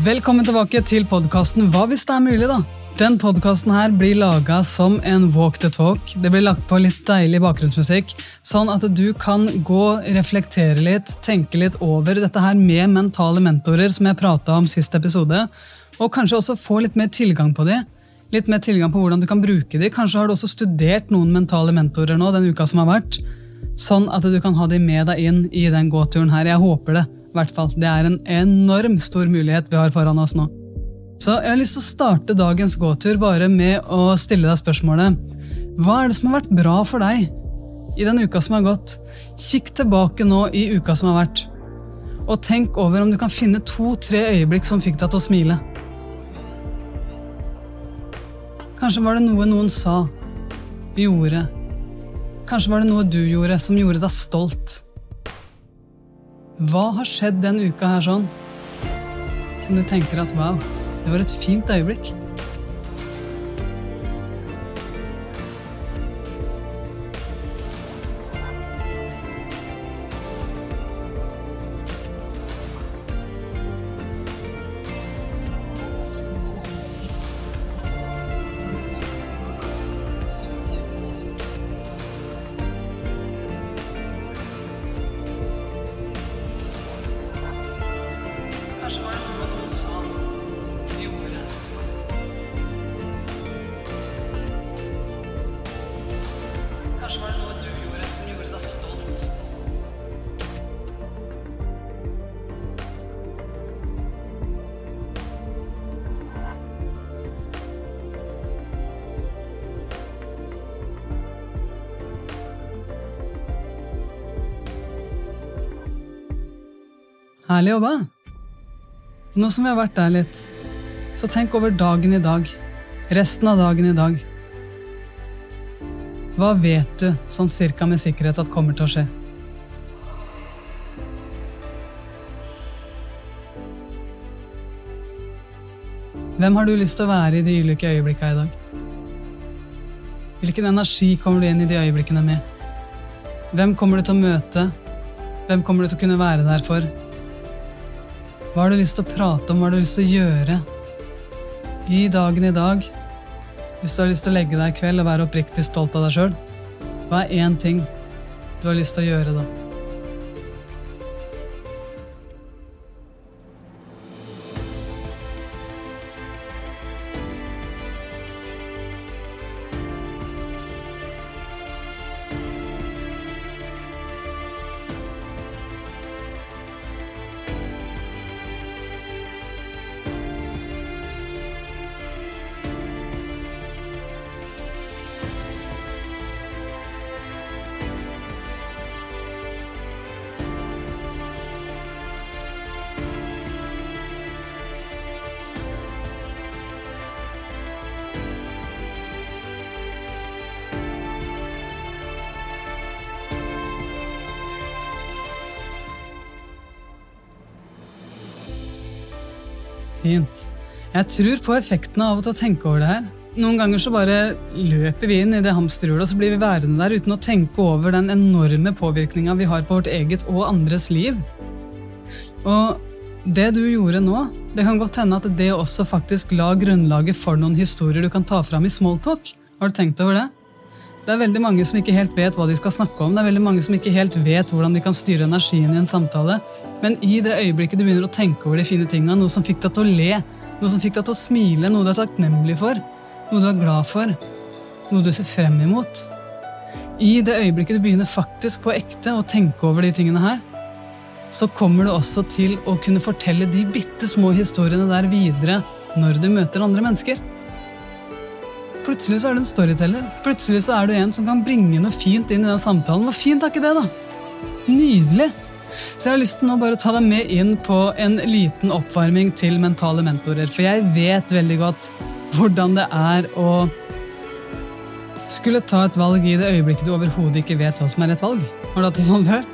Velkommen tilbake til podkasten Hva hvis det er mulig, da? Den podkasten her blir laga som en walk the talk. Det blir lagt på litt deilig bakgrunnsmusikk, sånn at du kan gå, reflektere litt, tenke litt over dette her med mentale mentorer, som jeg prata om sist episode, og kanskje også få litt mer tilgang på de. Litt mer tilgang på hvordan du kan bruke de. Kanskje har du også studert noen mentale mentorer nå den uka som har vært, sånn at du kan ha de med deg inn i den gåturen her. Jeg håper det hvert fall. Det er en enorm stor mulighet vi har foran oss nå. Så jeg har lyst til å starte dagens gåtur bare med å stille deg spørsmålet Hva er det som har vært bra for deg i den uka som har gått? Kikk tilbake nå i uka som har vært, og tenk over om du kan finne to-tre øyeblikk som fikk deg til å smile. Kanskje var det noe noen sa, gjorde. Kanskje var det noe du gjorde som gjorde deg stolt. Hva har skjedd den uka her sånn? Som du tenker at wow, det var et fint øyeblikk? Herlig jobba. Nå som vi har vært der litt, så tenk over dagen i dag. Resten av dagen i dag. Hva vet du sånn cirka med sikkerhet at kommer til å skje? Hvem har du lyst til å være i de ulike øyeblikka i dag? Hvilken energi kommer du inn i de øyeblikkene med? Hvem kommer du til å møte? Hvem kommer du til å kunne være der for? Hva har du lyst til å prate om, hva har du lyst til å gjøre i dagen i dag? Hvis du har lyst til å legge deg i kveld og være oppriktig stolt av deg sjøl, hva er én ting du har lyst til å gjøre da? Fint. Jeg tror på effekten av å tenke over det her. Noen ganger så bare løper vi inn i det hamsterhjulet, og så blir vi værende der uten å tenke over den enorme påvirkninga vi har på vårt eget og andres liv. Og det du gjorde nå, det kan godt hende at det også faktisk la grunnlaget for noen historier du kan ta fram i smalltalk. Har du tenkt over det? Det er veldig mange som ikke helt vet hva de skal snakke om. Det er veldig mange som ikke helt vet hvordan de kan styre energien i en samtale. Men i det øyeblikket du begynner å tenke over de fine tinga, noe som fikk deg til å le, noe som fikk deg til å smile, noe du er takknemlig for, noe du er glad for, noe du ser frem imot I det øyeblikket du begynner faktisk på ekte å tenke over de tingene her, så kommer du også til å kunne fortelle de bitte små historiene der videre når du møter andre mennesker. Plutselig så er du en storyteller. Plutselig så er du en som kan bringe noe fint inn i den samtalen. Hvor fint er ikke det, da? Nydelig! Så jeg har lyst til nå bare å ta deg med inn på en liten oppvarming til mentale mentorer. For jeg vet veldig godt hvordan det er å skulle ta et valg i det øyeblikket du overhodet ikke vet hva som er et valg. Har du hatt det sånn før?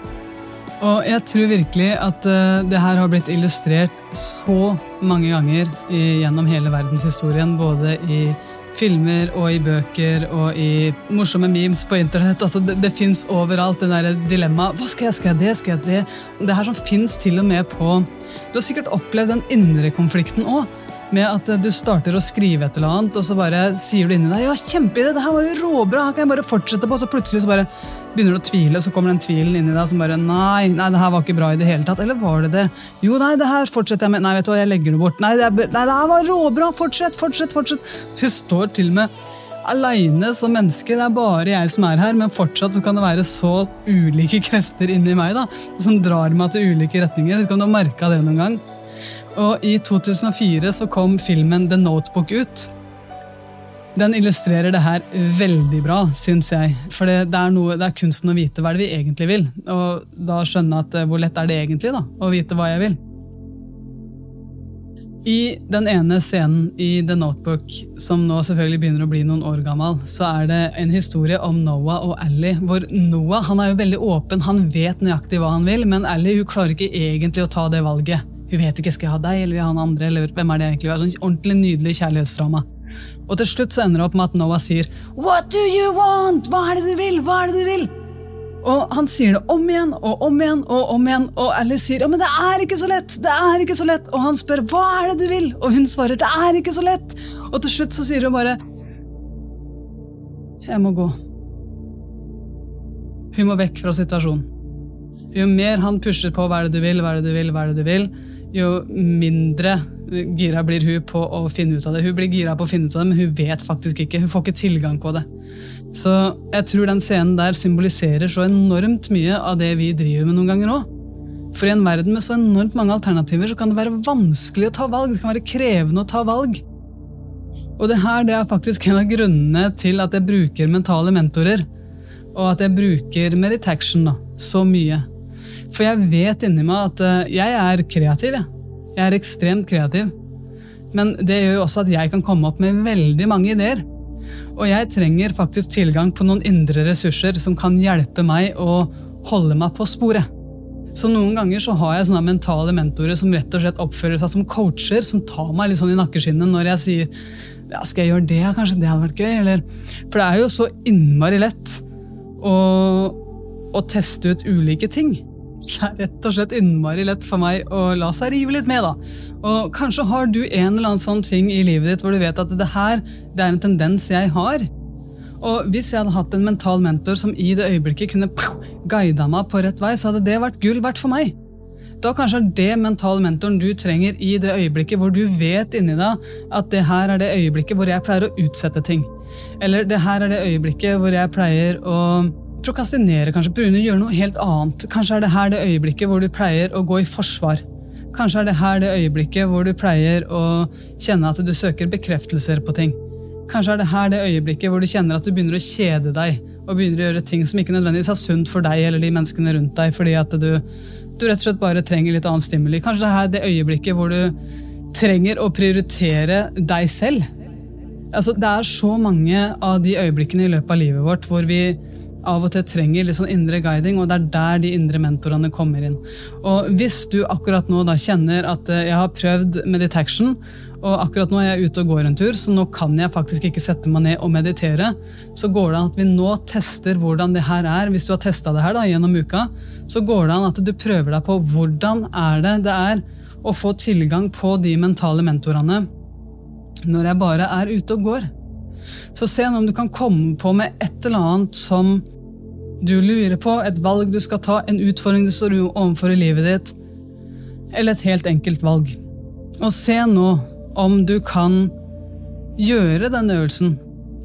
Og jeg tror virkelig at uh, det her har blitt illustrert så mange ganger gjennom hele verdenshistorien, både i filmer og i bøker og i morsomme memes på internett. Altså, det det fins overalt, det der dilemmaet. Hva skal jeg, skal jeg det, skal jeg det? Det her som fins til og med på Du har sikkert opplevd den indre konflikten òg. Med at du starter å skrive et eller annet, og så bare sier du inni deg ja, kjempeidé, det her var jo råbra, her kan jeg bare fortsette på, og så plutselig så bare begynner du å tvile, så kommer den tvilen inni deg som bare nei, nei, det her var ikke bra i det hele tatt. Eller var det det? Jo, nei, det her fortsetter jeg med. Nei, vet du hva, jeg legger det bort. Nei, det, er, nei, det her var råbra, fortsett, fortsett, fortsett. Du står til og med aleine som menneske. Det er bare jeg som er her, men fortsatt så kan det være så ulike krefter inni meg da, som drar meg til ulike retninger. Vet ikke om du har merka det noen gang. Og i 2004 så kom filmen The Notebook ut. Den illustrerer det her veldig bra, syns jeg. For det, det, er noe, det, er kunsten å vite hva det vi egentlig vil. Og da skjønne at hvor lett er det egentlig da, å vite hva jeg vil. I den ene scenen i The Notebook, som nå selvfølgelig begynner å bli noen år gammel, så er det en historie om Noah og Ally. Hvor Noah han er jo veldig åpen, han vet nøyaktig hva han vil, men Ally hun klarer ikke egentlig å ta det valget. Hun vet ikke skal jeg ha deg eller vil jeg ha han andre. eller hvem er det egentlig? Det er sånn ordentlig nydelig kjærlighetsdrama. Og til slutt så ender det opp med at Noah sier What do you want? Hva er det du vil? Hva er det du vil? Og han sier det om igjen og om igjen og om igjen, og Alice sier ja, men det er ikke så lett. det er ikke så lett. Og han spør hva er det du vil? Og hun svarer det er ikke så lett. Og til slutt så sier hun bare jeg må gå. Hun må vekk fra situasjonen. Jo mer han pusher på hva er det du vil, hva er det du vil, hva er det du vil, jo mindre gira blir hun på å finne ut av det. Hun blir gira på å finne ut av det, men hun vet faktisk ikke. Hun får ikke tilgang på det. Så jeg tror den scenen der symboliserer så enormt mye av det vi driver med noen ganger òg. For i en verden med så enormt mange alternativer så kan det være vanskelig å ta valg. Det kan være krevende å ta valg. Og det her det er faktisk en av grunnene til at jeg bruker mentale mentorer. Og at jeg bruker meditation da, så mye. For jeg vet inni meg at eh, jeg er kreativ. Jeg, jeg er ekstremt kreativ. Men det gjør jo også at jeg kan komme opp med veldig mange ideer. Og jeg trenger faktisk tilgang på noen indre ressurser som kan hjelpe meg å holde meg på sporet. Så noen ganger så har jeg sånne mentale mentorer som rett og slett oppfører seg som coacher, som tar meg litt sånn i nakkeskinnet når jeg sier ja, skal jeg gjøre det, kanskje det hadde vært gøy, eller For det er jo så innmari lett å, å teste ut ulike ting. Det er rett og slett innmari lett for meg å la seg rive litt med. da. Og Kanskje har du en eller annen sånn ting i livet ditt hvor du vet at det her det er en tendens jeg har. Og Hvis jeg hadde hatt en mental mentor som i det øyeblikket kunne guida meg på rett vei, så hadde det vært gull verdt for meg. Da kanskje er det mental mentoren du trenger i det øyeblikket hvor du vet inni deg at det her er det øyeblikket hvor jeg pleier å utsette ting. Eller det her er det øyeblikket hvor jeg pleier å prokastinere, kanskje pga. å gjøre noe helt annet. Kanskje er det her det øyeblikket hvor du pleier å gå i forsvar. Kanskje er det her det øyeblikket hvor du pleier å kjenne at du søker bekreftelser på ting. Kanskje er det her det øyeblikket hvor du kjenner at du begynner å kjede deg og begynner å gjøre ting som ikke nødvendigvis er sunt for deg eller de menneskene rundt deg, fordi at du, du rett og slett bare trenger litt annen stimuli. Kanskje det er her det øyeblikket hvor du trenger å prioritere deg selv. Altså, det er så mange av de øyeblikkene i løpet av livet vårt hvor vi av og til trenger litt sånn indre guiding, og det er der de indre mentorene kommer inn. Og Hvis du akkurat nå da kjenner at eh, jeg har prøvd meditation, og akkurat nå er jeg ute og går en tur, så nå kan jeg faktisk ikke sette meg ned og meditere, så går det an at vi nå tester hvordan det her er. Hvis du har testa det her da, gjennom uka, så går det an at du prøver deg på hvordan er det det er å få tilgang på de mentale mentorene når jeg bare er ute og går. Så se om du kan komme på med et eller annet som du lurer på, et valg du skal ta, en utfordring du står overfor i livet ditt, eller et helt enkelt valg. Og se nå om du kan gjøre den øvelsen.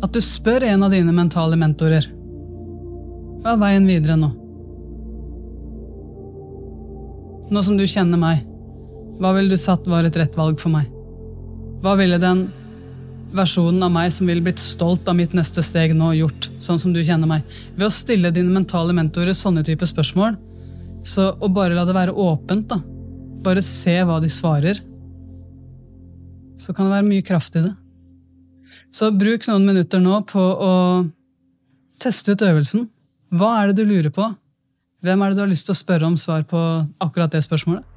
At du spør en av dine mentale mentorer. Hva er veien videre nå? Nå som du kjenner meg, hva ville du satt var et rett valg for meg? Hva ville den versjonen av meg som ville blitt stolt av mitt neste steg nå, gjort, sånn som du kjenner meg. Ved å stille dine mentale mentorer sånne type spørsmål, så, og bare la det være åpent, da. Bare se hva de svarer. Så kan det være mye kraft i det. Så bruk noen minutter nå på å teste ut øvelsen. Hva er det du lurer på? Hvem er det du har lyst til å spørre om svar på akkurat det spørsmålet?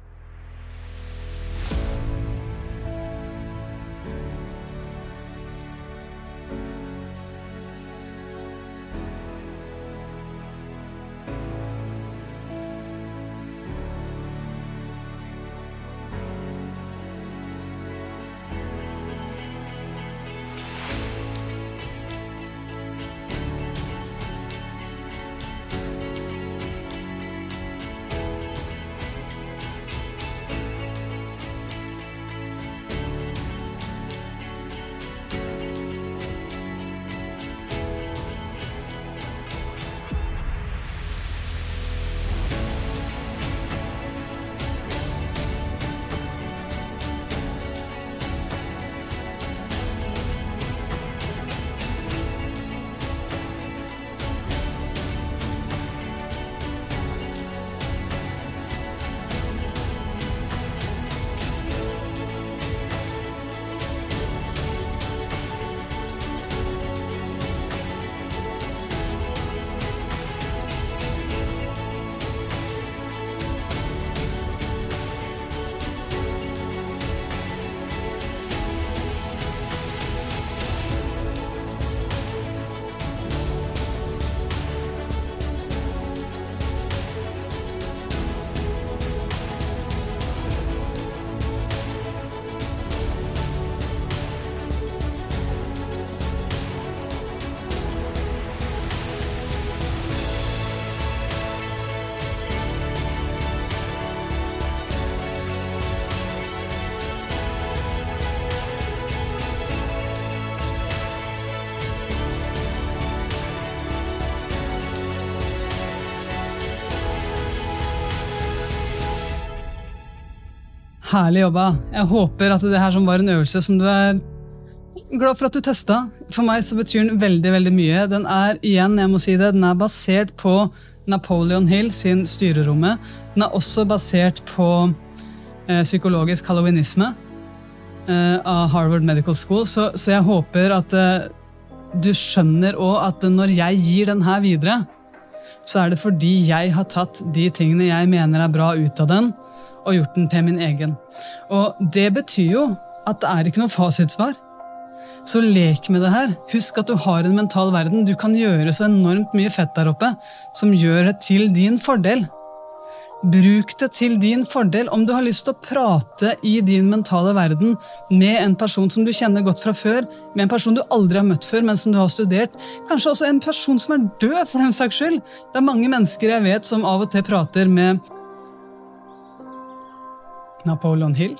Herlig jobba. Jeg håper at det her som var en øvelse som du er glad for at du testa. For meg så betyr den veldig veldig mye. Den er igjen, jeg må si det, den er basert på Napoleon Hill sin Styrerommet. Den er også basert på eh, psykologisk halloweenisme eh, av Harvard Medical School. Så, så jeg håper at eh, du skjønner òg at når jeg gir den her videre, så er det fordi jeg har tatt de tingene jeg mener er bra ut av den, og gjort den til min egen. Og det betyr jo at det er ikke noe fasitsvar. Så lek med det her. Husk at du har en mental verden. Du kan gjøre så enormt mye fett der oppe som gjør det til din fordel. Bruk det til din fordel. Om du har lyst til å prate i din mentale verden med en person som du kjenner godt fra før, med en person du aldri har møtt før, men som du har studert, kanskje også en person som er død, for den saks skyld. Det er mange mennesker jeg vet som av og til prater med Napoleon Hill,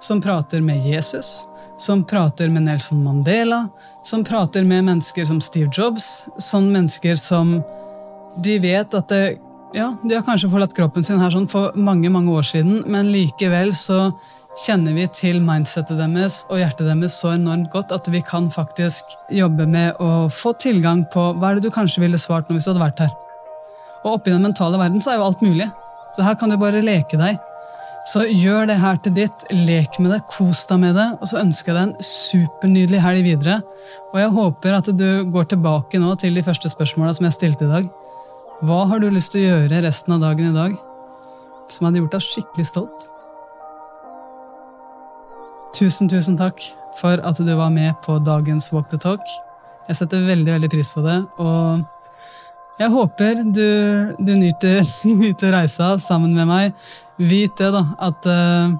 som prater med Jesus, som prater med Nelson Mandela, som prater med mennesker som Steve Jobs, sånne mennesker som de vet at det, ja, De har kanskje forlatt kroppen sin her sånn for mange mange år siden, men likevel så kjenner vi til mindsettet deres og hjertet deres så enormt godt at vi kan faktisk jobbe med å få tilgang på hva er det du kanskje ville svart nå hvis du hadde vært her. Og oppi den mentale verden så er jo alt mulig. Så her kan du bare leke deg. Så gjør det her til ditt, lek med det, kos deg med det, og så ønsker jeg deg en supernydelig helg videre. Og jeg håper at du går tilbake nå til de første spørsmåla som jeg stilte i dag. Hva har du lyst til å gjøre resten av dagen i dag som hadde gjort deg skikkelig stolt? Tusen, tusen takk for at du var med på dagens Walk the Talk. Jeg setter veldig, veldig pris på det. og jeg håper du, du nyter, nyter, reisa sammen med meg. Vit det, da, at uh,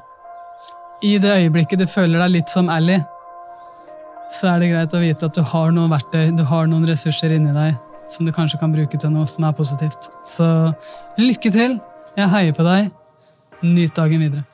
i det øyeblikket du føler deg litt som Ally, så er det greit å vite at du har noen verktøy, du har noen ressurser inni deg som du kanskje kan bruke til noe som er positivt. Så lykke til! Jeg heier på deg. Nyt dagen videre.